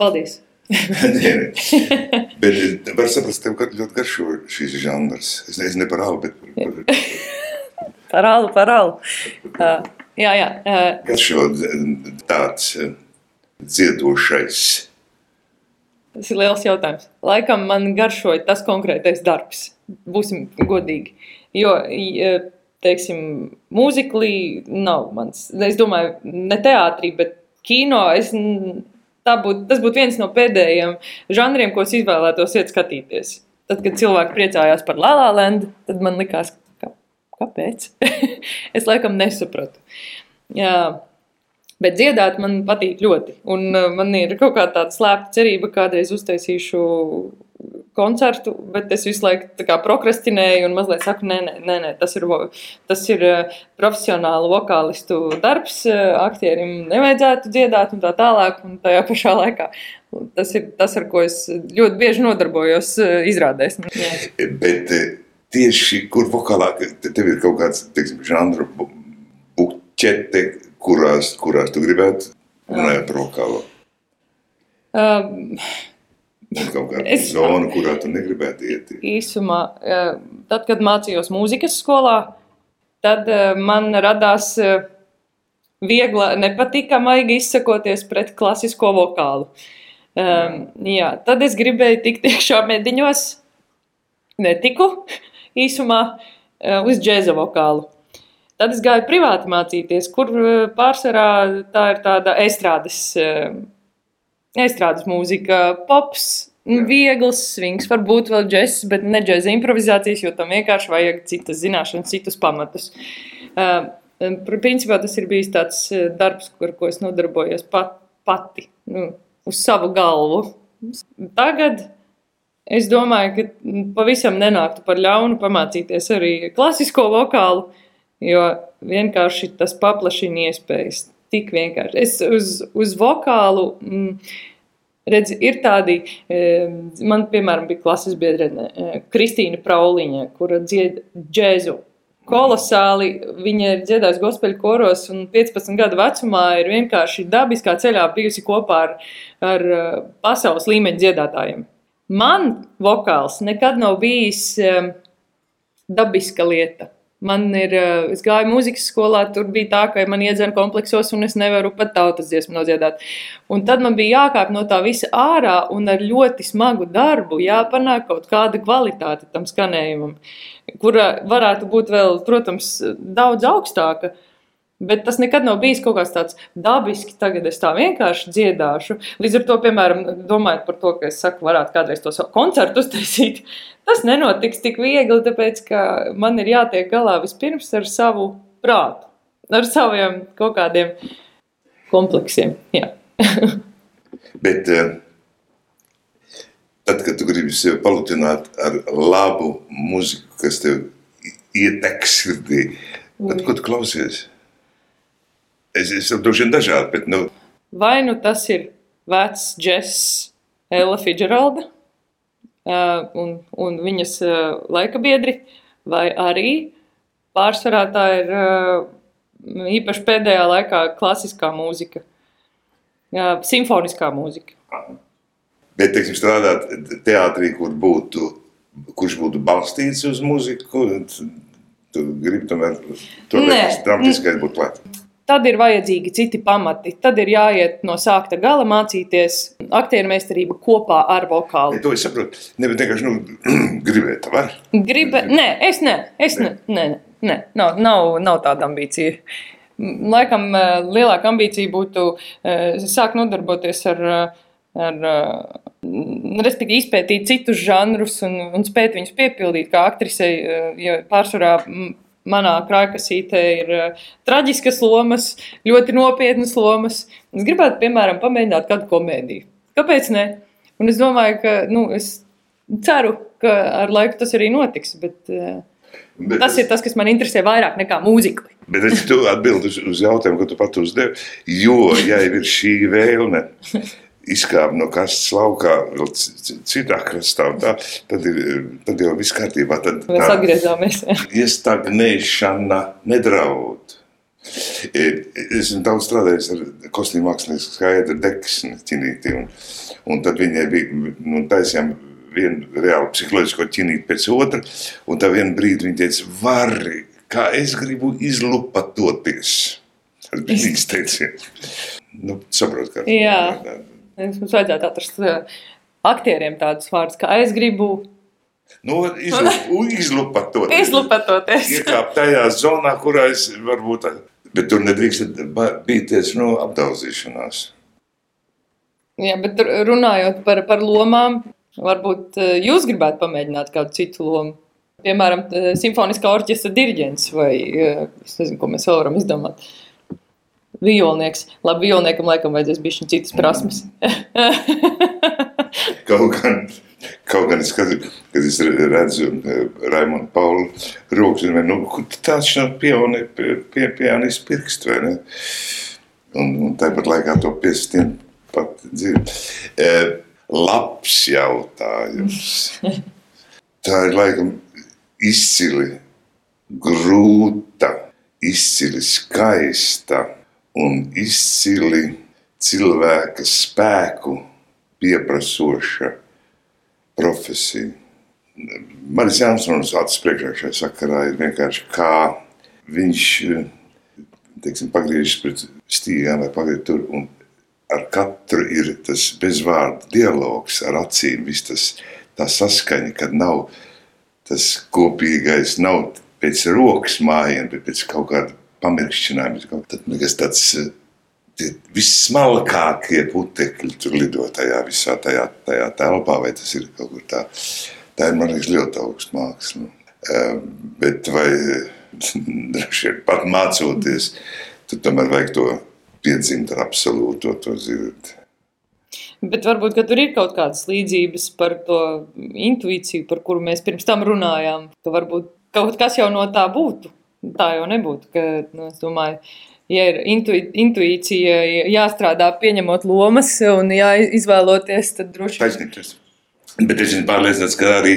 Paldies! nē, nē. Bet var saprast, tev ļoti garšo šīs žanrs. Es nezinu ne par alu, bet par, par... par alu, par alu. Uh, jā, jā. Uh... Garšo tāds dziedošais. Tas ir liels jautājums. Laikam man garšoja tas konkrētais darbs. Būsim godīgi. Jo, teiksim, mūziklī nav mans. Es domāju, ne teātrī, bet kino. Es būt, tas būtu viens no pēdējiem žanriem, ko es izvēlētos iet skatīties. Tad, kad cilvēki priecājās par La La Land, tad man likās, ka, kāpēc? es laikam nesapratu. Jā. Bet dziedāt man patīk ļoti. Un uh, man ir kaut kāda tāda slēpta cerība, kādreiz uztaisīšu koncertu, bet es visu laiku prokrastinēju un mazliet saku, nē, nē, nē, nē tas ir, tas ir uh, profesionāli vokālistu darbs. Uh, aktierim nevajadzētu dziedāt un tā tālāk, un tajā pašā laikā. Tas ir tas, ar ko es ļoti bieži nodarbojos uh, izrādēs. Jā. Bet tieši kur vokālā, tev ir kaut kāds, teiksim, žanru buķete, kurās, kurās tu gribētu runāt par vokālo? Um, kaut kāda es, zona, kurā tu negribētu iet. Īsumā, tad, kad mācījos mūzikas skolā, tad man radās viegla, nepatīkama izsakoties pret klasisko vokālu. Um, jā, tad es gribēju tikt iekšā mediņos, netiku īsumā uz džēza vokālu. Tad es gāju privāti mācīties, kur pārsvarā tā ir tāda estrādes Estrādes mūzika, pops, Jā. viegls svings, varbūt vēl džeks, bet ne džēza improvizācijas, jo tam vienkārši vajag citas zināšanas, citus pamatus. Uh, principā tas ir bijis tāds uh, darbs, ar ko es nodarbojos pat, pati, nu, uz savu galvu. Tagad es domāju, ka pavisam nenāktu par ļaunu pamācīties arī klasisko vokālu, jo vienkārši tas paplašina iespējas tik vienkārši. Es uz, uz vokālu. Mm, Redz, ir tādi, man, piemēram, bija klases biedrene e, Kristīna Prauliņa, kura dzied džēzu. Kolosāli viņa ir dziedājusi gospēļu koros, un 15 gadu vecumā ir vienkārši dabiskā ceļā bijusi kopā ar, ar e, pasaules līmeņa dziedātājiem. Man vokāls nekad nav bijis dabiska lieta. Man ir, eh, es gāju mūzikas skolā, tur bija tā, ka man iedzēra kompleksos, un es nevaru pat tautas dziesmu nodziedāt. Un tad man bija jākāp no tā visa ārā, un ar ļoti smagu darbu jāpanāk kaut kāda kvalitāte tam skanējumam, kura varētu būt vēl, protams, daudz augstāka. Bet tas nekad nav bijis kaut kāds tāds dabisks, tagad es tā vienkārši dziedāšu. Līdz ar to, piemēram, domājot par to, ka es saku, varētu kādreiz to koncertu uztaisīt, tas nenotiks tik viegli, tāpēc ka man ir jātiek galā vispirms ar savu prātu, ar saviem kaut kādiem kompleksiem. Bet eh, tad, kad tu gribi sevi palutināt ar labu muziku, kas tev ietek sirdī, tad ko tu klausies? Es esmu droši vien dažādi, bet nu. Vai nu tas ir vecs džeks, Ella Fitzgeralda uh, un, un viņas uh, laika biedri, vai arī pārsvarā tā ir uh, īpaši pēdējā laikā klasiskā mūzika, simfoniskā mūzika. Bet, teiksim, strādāt teātrī, kur būtu, kurš būtu balstīts uz muziku, tu gribi tomēr to dramatiskais būt klāt. Tad ir vajadzīgi citi pamati. Tad ir jāiet no sākta gala mācīties aktieru meistarību kopā ar vokālu. Ja, to es saprotu. Nevis vienkārši nu, gribēt, var? Gribēt, nē, es ne. Es ne. Nē, nē, nē. Nav, nav, nav tāda ambīcija. Laikam eh, lielāka ambīcija būtu eh, sākt nodarboties ar, ar respektīvi izpētīt citus žanrus un, un spēt viņus piepildīt kā aktrisei, eh, jo pārsvarā manā krājkasītē ir uh, traģiskas lomas, ļoti nopietnas lomas. Es gribētu, piemēram, pamēģināt kādu komēdiju. Kāpēc ne? Un es domāju, ka nu, es ceru, ka ar laiku tas arī notiks. Bet, uh, Bet tas es, ir tas, kas man interesē vairāk nekā mūzika. Bet es tu atbildi uz, uz jautājumu, ko tu pat uzdevi. Jo, ja ir šī vēlme izkāpa no kastes laukā, vēl citā kastā, tā, tad, ir, tad jau viss kārtībā. Tad Mēs atgriezāmies. Iestagnēšana nedraud. E, es esmu daudz strādājis ar kostīmu mākslinieku skaidru deksni ķinīti, un, un tad viņai bija, nu, taisījām vienu reālu psiholoģisko ķinīti pēc otra, un tā vienu brīdi viņa teica, vari, kā es gribu izlupatoties. Tas bija viņas teiciens. Nu, saprot, kā. Jā. Tā, Mums vajadzētu atrast uh, aktieriem tādus vārdus, kā es gribu. Nu, izlupatoties. izlupatoties. Iekāpt tajā zonā, kurā es varbūt, bet tur nedrīkst bīties no apdauzīšanās. Jā, bet runājot par, par lomām, varbūt uh, jūs gribētu pamēģināt kādu citu lomu. Piemēram, simfoniskā orķestra diriģents vai uh, es nezinu, ko mēs vēl varam izdomāt. Uh, Violnieks. Labi, violniekam laikam vajadzēs bišķiņ citas prasmes. kaut gan, kaut gan es skatos, kad es redzu eh, Raimonu Paulu rokas, un nu, tāds nav pioni, pie, pianis pirkst, vai ne? Un, un tāpat laikā to piestien pat dzird. E, labs jautājums. Tā ir laikam izcili grūta, izcili skaista un izcili cilvēka spēku pieprasoša profesija. Manis Jansons acis priekšā šajā sakarā ir vienkārši kā viņš teiksim, pagriežas pret stīgām vai pagriež tur un ar katru ir tas bezvārdu dialogs ar acīm, viss tas tā saskaņa, kad nav tas kopīgais, nav pēc rokas mājiņa, bet pēc kaut kāda pamirkšķinājuma. Tad nekas tāds tie vissmalkākie putekļi tur lido tajā visā tajā, tajā telpā, vai tas ir kaut kur tā. Tā ir, man liekas, ļoti augsta māksla. Uh, bet vai droši vien pat mācoties, tad tomēr vajag to piedzimt ar absolūto to zirdi. Bet varbūt tur ir kaut kādas līdzības par to intuīciju, par kuru mēs pirms tam runājām. Ka varbūt kaut kas jau no tā būtu. Tā jau nebūtu. Ka, nu, es domāju, ja ir intu, intuīcija, jāstrādā pieņemot lomas un jāizvēloties, tad droši vien. Bet es esmu pārliecināts, ka arī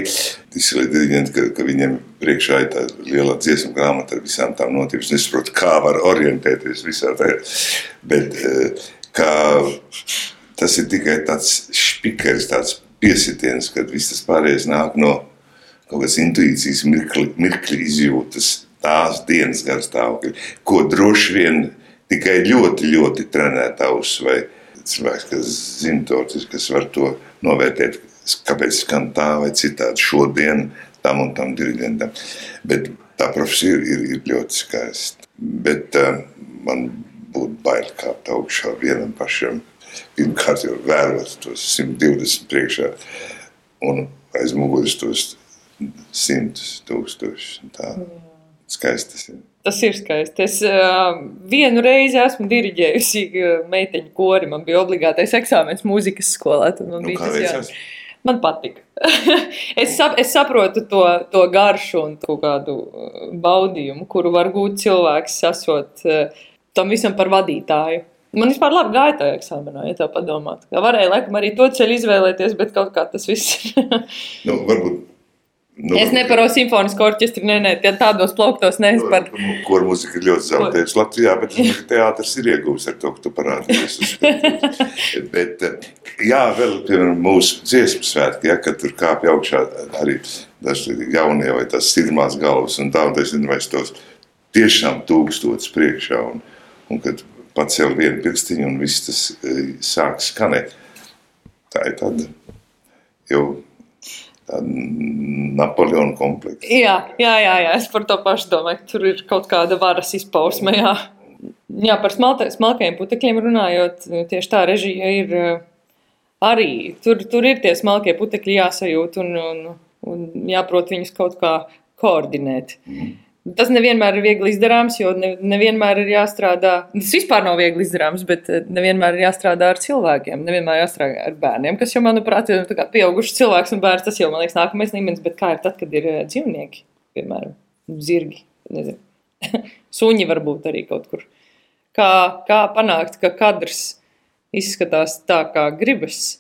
disidenti, ka, ka viņiem priekšā ir tā liela dziesmu grāmata ar visām tām notībām. Es saprotu, kā var orientēties visā tajā. Bet eh, kā, tas ir tikai tāds špikers, tāds piesitiens, kad viss tas pārējais nāk no kaut kādas intuīcijas, mirkli, mirkli izjūtas tās dienas garstāvokļi, ko droši vien tikai ļoti, ļoti trenēta auss vai cilvēks, kas zina to, kas var to novērtēt, kāpēc skan tā vai citādi šodien tam un tam diriģentam. Bet tā profesija ir, ir, ir ļoti skaista. Bet uh, man būtu bail kāpt augšā vienam pašam. Pirmkārt jau vērot tos 120 priekšā un aiz muguras tos simtus tūkstošus. Tā. Mm. Skaisti. Tas ir skaisti. Es uh, vienu reizi esmu diriģējusi meiteņu kori. Man bija obligātais eksāmens mūzikas skolā. Man, nu, bija tas, man patika. es, sap, es saprotu to, to garšu un to kādu baudījumu, kuru var gūt cilvēks, esot uh, tam visam par vadītāju. Man vispār labi gāja tajā eksāmenā, ja tā padomāt. Varēja laikam arī to ceļu izvēlēties, bet kaut kā tas viss. nu, varbūt Nu, es neparu simfonisku orķestri, nē, nē, tādos plauktos neesmu par. Kur mūzika ļoti zaudējusi Latvijā, bet teātris ir iegūs ar to, ka tu parādījies. bet, jā, vēl, piemēram, mūsu dziesmu svētki, ja, kad tur kāpj augšā arī daži jaunie vai tās sirmās galvas un tā, un es nezinu, vai es tos tiešām tūkstots priekšā, un, un kad pacēl vienu pirkstiņu un viss tas e, sāk skanēt. Tā ir tāda jau Napoleona komplekss. Jā, jā, jā, jā, es par to pašu domāju, tur ir kaut kāda varas izpausme. Jā, jā par smalta, smalkajiem putekļiem runājot, tieši tā režija ir eh, arī. Tur, tur ir tie smalkie putekļi jāsajūt un, un, un jāprot viņus kaut kā koordinēt. Mm. Tas nevienmēr ir viegli izdarāms, jo ne, nevienmēr ir jāstrādā. Tas vispār nav viegli izdarāms, bet eh, nevienmēr ir jāstrādā ar cilvēkiem. Nevienmēr jāstrādā ar bērniem, kas jau, manuprāt, ir pieaugušs cilvēks un bērns. Tas jau, man liekas, nākamais līmenis. Bet kā ir tad, kad ir eh, dzīvnieki, piemēram, zirgi, suņi varbūt arī kaut kur. Kā, kā panākt, ka kadrs izskatās tā, kā gribas,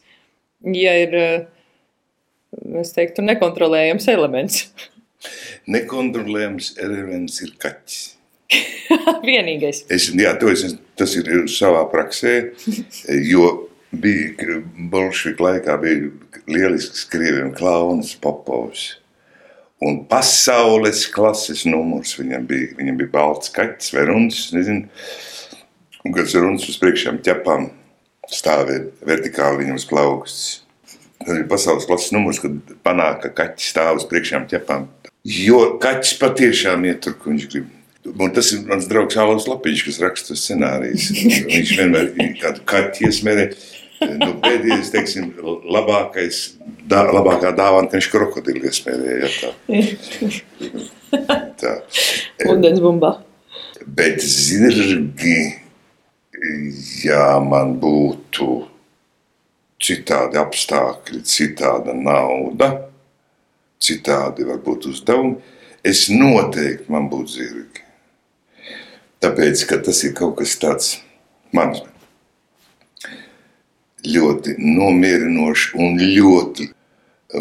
ja ir, eh, es teiktu, nekontrolējams elements. Nekontrolējams elements ir kaķis. Vienīgais. Es, jā, to es, tas ir savā praksē, jo bija bolšviku laikā bija lielisks krieviem klauns Popovs. Un pasaules klases numurs viņam bija. Viņam bija balts kaķis vai runis, nezinu. Un, kad runis uz priekšām ķepām stāvēja vertikāli viņam uz plaukstas. Tas ir pasaules klases numurs, kad panāk, ka kaķis stāv uz priekšām ķepām Jo kaķis patiešām iet tur, kur viņš grib. Un tas ir mans draugs Alavs Lapiņš, kas raksta scenārijas. Viņš vienmēr ir kādu kaķi iesmērē. Nu, pēdējais, teiksim, labākais, dā, labākā dāvana, ka viņš krokodilu iesmērēja. Tā. tā. Undens bumbā. Bet zirgi, ja man būtu citādi apstākļi, citāda nauda, citādi varbūt uzdevumi, es noteikti man būtu zirgi. Tāpēc, ka tas ir kaut kas tāds mans ļoti nomierinošs un ļoti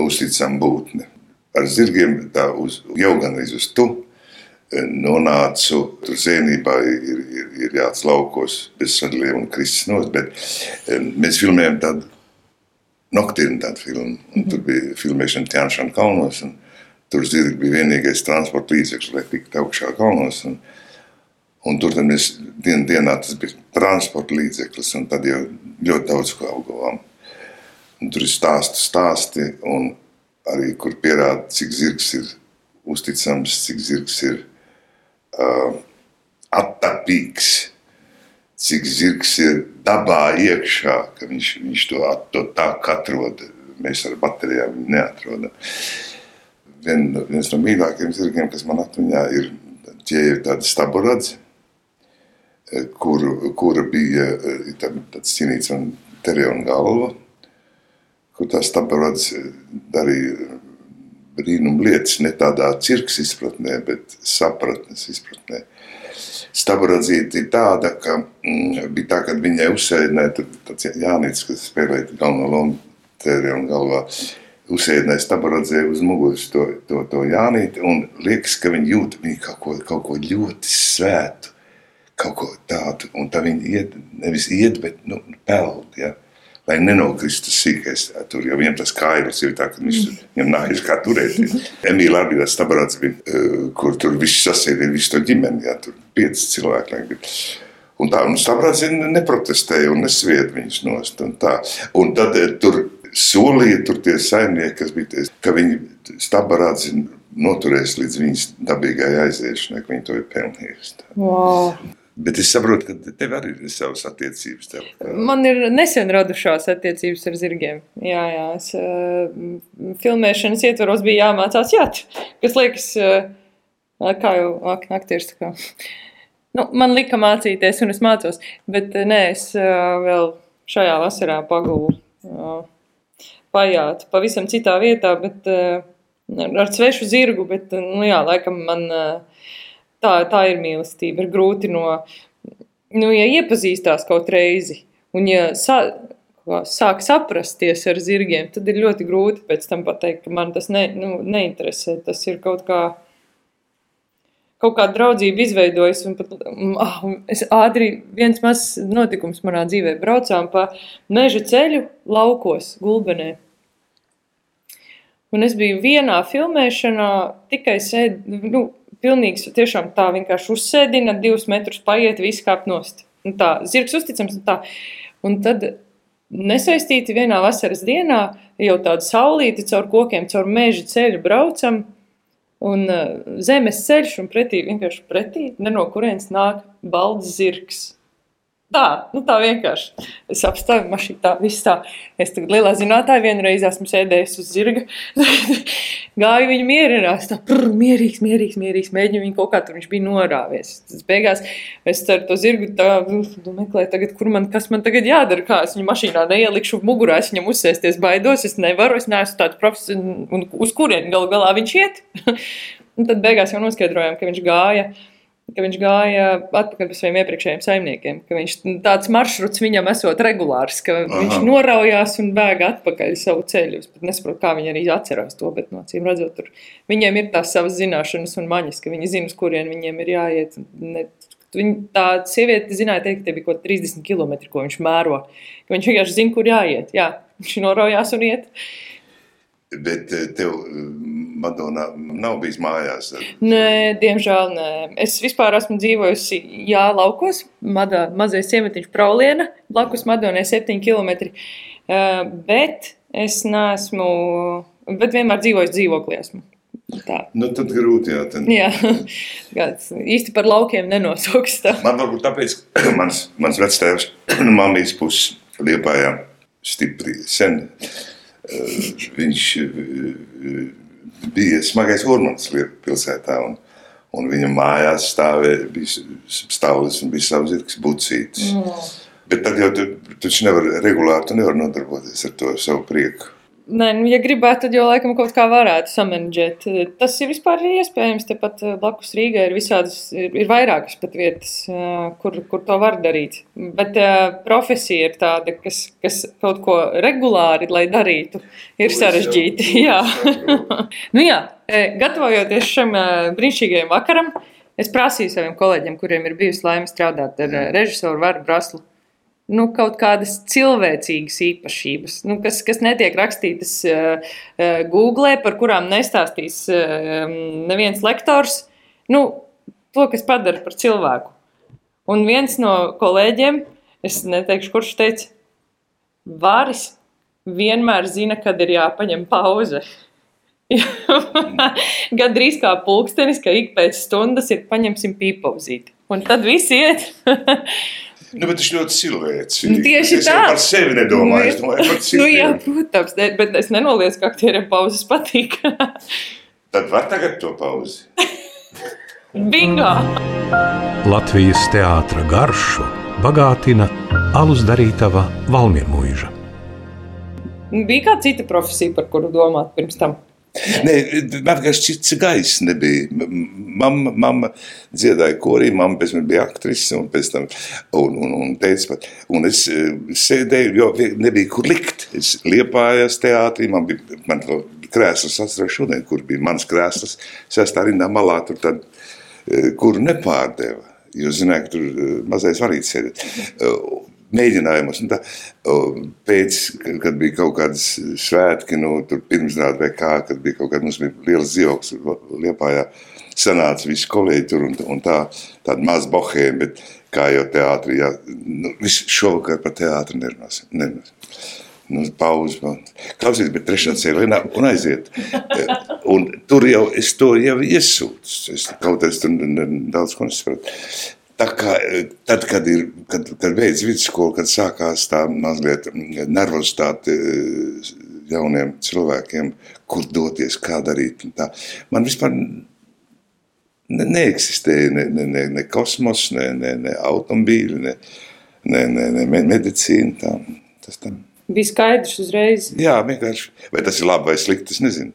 uzticama būtne. Ar zirgiem tā uz, jau gan uz tu nonācu tur zēnībā, ir, ir, ir jāats laukos bez sadaliem un kristis nos, bet mēs filmējam tādu noktīnu tādu filmu, un tur bija filmēšana Tjānšana kalnos, tur zirgi bija vienīgais transporta līdzeklis, lai tiktu augšā kalnos, un, un tur mēs dien, dienā tas bija transporta līdzeklis, un tad jau ļoti daudz ko augavām. Un tur ir stāsti, stāsti, un arī kur pierāda, cik zirgs ir uzticams, cik zirgs ir uh, attapīgs, cik zirgs ir dabā iekšā, ka viņš, viņš to, to tā kā atrod. Mēs ar baterijām neatrodam. Vien, viens no mīļākajiem zirgiem, kas man atmiņā ir, tie ir tādi staburadzi, kur, kura bija tāds cīnīts un terija un galva, kur tās staburadzi darīja brīnum lietas, ne tādā cirks izpratnē, bet sapratnes izpratnē. Staburadzīte ir tāda, ka mm, bija tā, kad viņai uzsēdināja tāds Jānis, kas spēlēja galveno lomu tērē un galvā, uzsēdināja staburadzē uz muguras to, to, to Jānīti un liekas, ka viņi jūt viņi kaut ko, kaut ko ļoti svētu, kaut ko tādu, un tā viņi iet, nevis iet, bet, nu, peld, ja lai nenokristu sīkais. Tur jau viņam tas kaivs ir tā, ka viņš viņam nājas kā turēt. Emīlā arī tas stabarāts bija, eh, kur tur viss sasēdīja, visu to ģimeni, jā, tur pieci cilvēki. Bija. Un tā, un stabarāts neprotestēja un nesvied viņus nost. Un, tā. un tad eh, tur solīja tur tie saimnieki, kas bija ties, ka viņi stabarāts noturēs līdz viņas dabīgai aiziešanai, ka viņi to ir pelnījuši. Wow. Bet es saprotu, ka tev arī ir savas attiecības. Tev. Man ir nesen radušās attiecības ar zirgiem. Jā, jā es, uh, filmēšanas ietvaros bija jāmācās jāt, kas liekas, uh, kā jau aktieris. Kā. Nu, man lika mācīties, un es mācos, bet nē, es uh, vēl šajā vasarā pagūlu uh, pajāt pavisam citā vietā, bet uh, ar svešu zirgu, bet, nu jā, laikam man. Uh, tā, tā ir mīlestība. Ir grūti no, nu, ja iepazīstās kaut reizi, un ja sa, sāk saprasties ar zirgiem, tad ir ļoti grūti pēc tam pateikt, ka man tas ne, nu, neinteresē. Tas ir kaut kā. Kaut kāda draudzība izveidojas, un pat, ah, es ātri viens mazs notikums manā dzīvē. Braucām pa meža ceļu laukos, gulbenē. Un es biju vienā filmēšanā, tikai sēdēju, nu, pilnīgs, tiešām tā vienkārši uzsēdina, divus metrus paiet, viss kāp nost. Un tā, zirgs uzticams, un tā. Un tad nesaistīti vienā vasaras dienā, jau tādu saulīti caur kokiem, caur meža ceļu braucam, un uh, zemes ceļš, un pretī, vienkārši pretī, ne no kurienes nāk balds zirgs. Tā, nu tā vienkārši. Es apstāju mašīnu, tā viss tā. Es tagad lielā zinātāja vienreiz esmu sēdējis uz zirga. Gāju viņu mierināt, tā prr, mierīgs, mierīgs, mierīgs. Mēģinu viņu kaut kā tur viņš bija norāvies. Tas beigās es ar to zirgu tā, nu, meklēju tagad, kur man, kas man tagad jādara, kā es viņu mašīnā neielikšu mugurā, es viņam uzsēsties baidos, es nevaru, es neesmu tāds profesionāls, un uz kurien galu galā viņš iet. un tad beigās jau noskaidrojām, ka viņš gāja ka viņš gāja atpakaļ pie saviem iepriekšējiem saimniekiem. Viņš, tāds maršruts viņam esot regulārs, ka Aha. viņš noraujās un bēga atpakaļ savu ceļu. Es nesaprotu, kā viņi arī atcerās to, bet no cīm redzot, tur viņiem ir tās savas zināšanas un maņas, ka viņi zina, kurien viņiem ir jāiet. Ne, Viņa, tā sieviete zināja, teikt, ka tie bija kaut kādi 30 km, ko viņš mēro. Viņš vienkārši zina, kur jāiet. Jā, viņš noraujās un iet. Bet eh, tev Madonā nav bijis mājās? Nē, diemžēl nē. Es vispār esmu dzīvojusi Jā, laukos, Madā, mazais ciematiņš Prauliena, blakus Madonai 7 km. Bet es neesmu, bet vienmēr dzīvoju dzīvoklī esmu. Tā. Nu, tad grūti, jā. Tad... jā, kāds īsti par laukiem nenosauks tā. Man varbūt tāpēc, mans, mans vectēvs, mamijas puses Liepājā stipri sen, viņš bija smagais urmans pilsētā. Un, un viņa mājās stāvēja, bija stāvlis un bija savs zirgs bucītis. Mm. Bet tad jau tu taču nevar regulāri, tu nevar nodarboties ar to savu prieku. Nē, nu, ja gribētu, tad jau laikam kaut kā varētu samanģēt. Tas ir vispār iespējams. Tepat eh, blakus Rīgai ir visādas, ir, ir vairākas pat vietas, eh, kur, kur to var darīt. Bet uh, profesija ir tāda, kas, kas kaut ko regulāri, lai darītu, ir to sarežģīti. Jā. nu, jā, gatavojoties šim brīnišķīgajam vakaram, es prasīju saviem kolēģiem, kuriem ir bijusi laime strādāt ar režisoru Varu Braslu nu, kaut kādas cilvēcīgas īpašības, nu, kas, kas netiek rakstītas uh, uh, Google, par kurām nestāstīs uh, neviens lektors. Nu, to, kas padara par cilvēku. Un viens no kolēģiem, es neteikšu, kurš teica, Vāris vienmēr zina, kad ir jāpaņem pauze. Gan drīz kā pulkstenis, ka ik pēc stundas ir paņemsim pīpauzīt. Un tad viss iet. Nu, bet viņš ļoti cilvēcīgs. Nu, tieši es tā. Es par sevi nedomāju, es domāju par citiem. Nu, jā, protams, ne, bet es nenoliedzu, ka aktieriem pauzes patīk. Tad var tagad to pauzi. Bingo! Latvijas teātra garšu bagātina alus darītava Valmiermuiža. Bija kāda cita profesija, par kuru domāt pirms tam? Nē, man vienkārši cits gaiss nebija. Mamma, mamma dziedāja korī, mamma pēc tam bija aktrise un pēc tam, un, un, un teica pat, un es eh, sēdēju, jo nebija kur likt. Es liepājās teātrī, man bija, man krēslas atceros šodien, kur bija mans krēslas, sestā rindā malā, tur tad, eh, kuru nepārdeva. Jūs zināt, ka tur eh, mazais varīts sēdēt mēģinājumus. Tā, pēc, kad bija kaut kādas svētki, nu, tur pirmsrādi vai kā, kad bija kaut kāda, mums bija liels dzīvoklis Liepājā, sanāca visi kolēģi tur un, un tā, tāda maz bohēma, bet kā jau teātrī, jā, nu, visu šovakar par teātri nerunāsim. nerunāsim. Nu, pauze, klausies, bet trešā cēlienā un aiziet. Un tur jau es to jau iesūtu. Es kaut es tur daudz ko nesapratu. Tā kā, tad, kad ir kad, kad beidz vidusskolu, kad sākās tā mazliet nervozitāte eh, jauniem cilvēkiem, kur doties, kā darīt. Man vispār ne, neeksistēja ne, ne, ne, ne kosmos, ne, ne, ne automobīļi, ne, ne, ne, ne medicīna. Tā, tas tam bija skaidrs uzreiz. Jā, vienkārši. Vai tas ir labi vai slikti, es nezinu.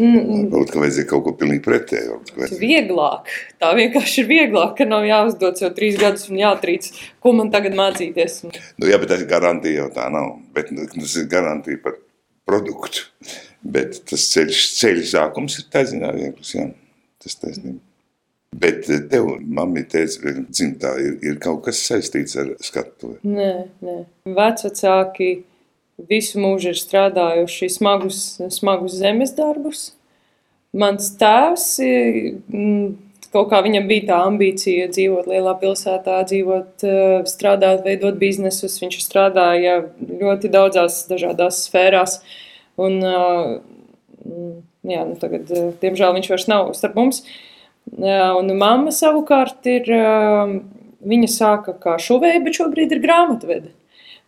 Mm. Varbūt, ka vajadzēja kaut ko pilnīgi pretēju. Vieglāk. Tā vienkārši ir vieglāk, ka nav jāuzdod jau trīs gadus un jātrīc, ko man tagad mācīties. Nu, jā, bet tas garantija jau tā nav. Bet nu, tas ir garantija par produktu. Bet tas ceļš, ceļš sākums ir ziņā viegls, jā. Tas taisnība. Bet tev, mamma, teica, dzimtā ir, ir kaut kas saistīts ar skatu? Nē, nē. Vecvecāki visu mūžu ir strādājuši smagus, smagus zemes darbus. Mans tēvs mm, kaut kā viņam bija tā ambīcija dzīvot lielā pilsētā, dzīvot, eh, strādāt, veidot biznesus. Viņš strādāja ļoti daudzās dažādās sfērās. Un, eh, jā, nu tagad, eh, diemžēl, viņš vairs nav starp mums. Un mamma savukārt ir, viņa sāka kā šuvēja, bet šobrīd ir grāmatvede.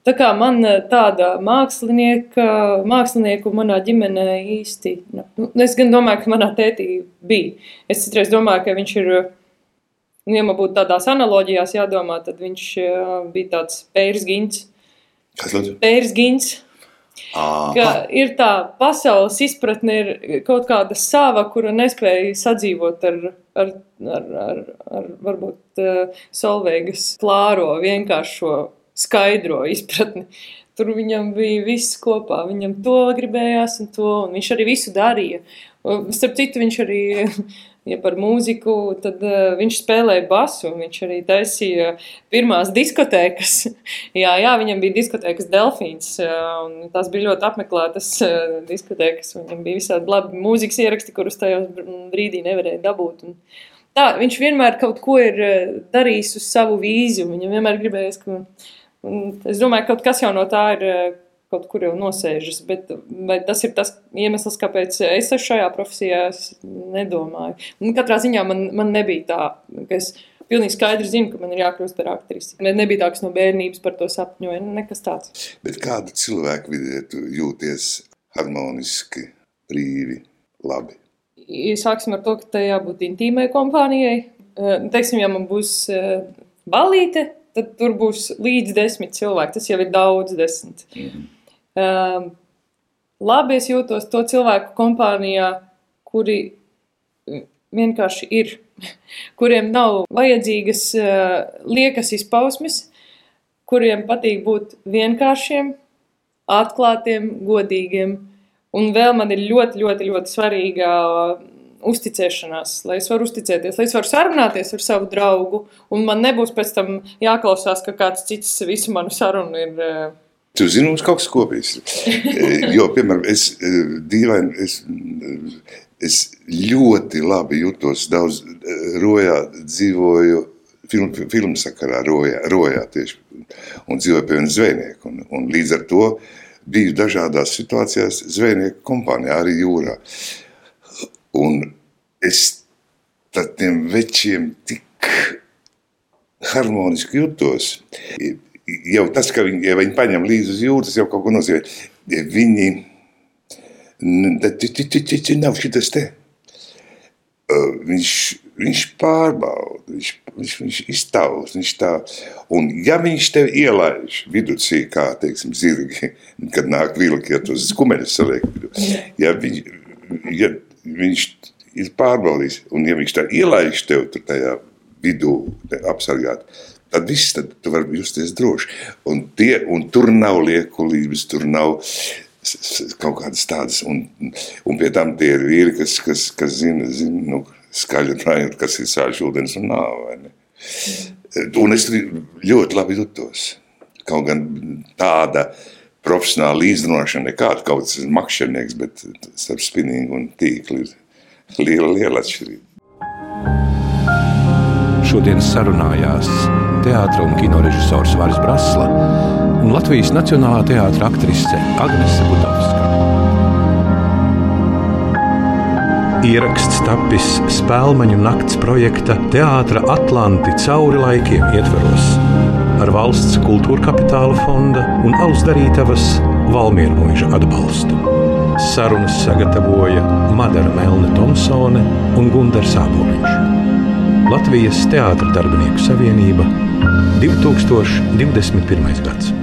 Tā kā man eh, tāda mākslinieka, mākslinieku manā ģimenē īsti, nu, es gan domāju, ka manā tētī bija. Es citreiz domāju, ka viņš ir, nu, ja man būtu tādās analoģijās jādomā, tad viņš eh, bija tāds pērs gins. Kas lūdzu? Pērs gins. Ka ir tā pasaules izpratne, ir kaut kāda sava, kura nespēja sadzīvot ar, ar, ar, ar, ar varbūt uh, Solveigas klāro vienkāršo skaidro izpratni. Tur viņam bija viss kopā. Viņam to gribējās, un to un viņš arī visu darīja. Starp citu, viņš arī, ja par mūziku, tad uh, viņš spēlēja basu. Viņš arī taisīja pirmās diskotēkas. jā, jā, viņam bija diskotēkas Delfīns, uh, tās bija ļoti apmeklētas uh, diskotēkas. Viņam bija visādi labi mūzikas ieraksti, kurus tajos brīdī nevarēja dabūt. Un, tā, viņš vienmēr kaut ko ir darījis uz savu vīziju. Viņam vienmēr gribējās, ka Es domāju, ka kaut kas jau no tā ir eh, kaut kur jau nosēžas, bet tas ir tas iemesls, kāpēc es šajā profesijā. Es nedomāju. Un katrā ziņā man, man nebija tā, ka es pilnīgi skaidri zinu, ka man ir jākļūst par aktrisi. Man nebija tā, kas no bērnības par to sapņoja, nekas tāds. Bet kādu cilvēku vidē tu jūties harmoniski, brīvi, labi? Sāksim ar to, ka tai jābūt intīmai kompānijai. Eh, teiksim, ja man būs eh, balīte, tad tur būs līdz desmit cilvēki. Tas jau ir daudz, desmit. Mm. Um, labi es jūtos to cilvēku kompānijā, kuri vienkārši ir, kuriem nav vajadzīgas uh, liekas izpausmes, kuriem patīk būt vienkāršiem, atklātiem, godīgiem. Un vēl man ir ļoti, ļoti, ļoti svarīga uzticēšanās, lai es varu uzticēties, lai es varu sarunāties ar savu draugu, un man nebūs pēc tam jāklausās, ka kāds cits visu manu sarunu ir. Tu zini, mums kaut kas kopīgs. jo, piemēram, es dīvaini, es, es ļoti labi jutos daudz rojā dzīvoju filmu, filmu sakarā rojā, rojā tieši un dzīvoju pie viena zvejnieka, un, un līdz ar to biju dažādās situācijās zvejnieku kompānijā, arī jūrā. Un es tādiem večiem tik harmoniski jutos. Jau tas, ka viņi, ja viņi paņem līdzi uz jūras, tas jau kaut ko nozīmē. Viņi, nav šitas te. Viņš, viņš pārbauda, viņš, viņš, viņš iztaus, viņš tā. Un ja viņš tev ielaiž viducī, kā, teiksim, zirgi, kad nāk vilki, ja tos skumeļus saliek, ja, viņ, ja viņš ir pārbaudījis, un ja viņš tā ielaiž tev tur tajā vidū apsargāt, tad viss tad tu vari justies droši. Un, tie, un tur nav liekulības, tur nav kaut kādas tādas, un, un pie tam tie ir vīri, kas, kas, kas zina, zina nu, skaļi runājot, kas ir sāļš ūdens un nav, vai ne? Un es ļoti labi jutos. Kaut gan tāda profesionāla izrunāšana nekāda, kaut kas ir makšķernieks, bet starp spinningu un tīkli ir liela, liela atšķirība. Šodien sarunājās teātris un kino režisors Vāris Brasla un Latvijas Nacionālā teātris aktrise Agnese Budovska. Ieraksts tapis Spēlmaņu nakts projekta Teātra Atlanti cauri laikiem ietveros ar valsts kultūra kapitāla fonda un Alus darītavas Valmiermoža atbalstu. Sarunas sagatavoja Madara Melna Thompsone un Gunārs Sāboliņš. Latvijas Teātras darbinieku savienība 2021. gads.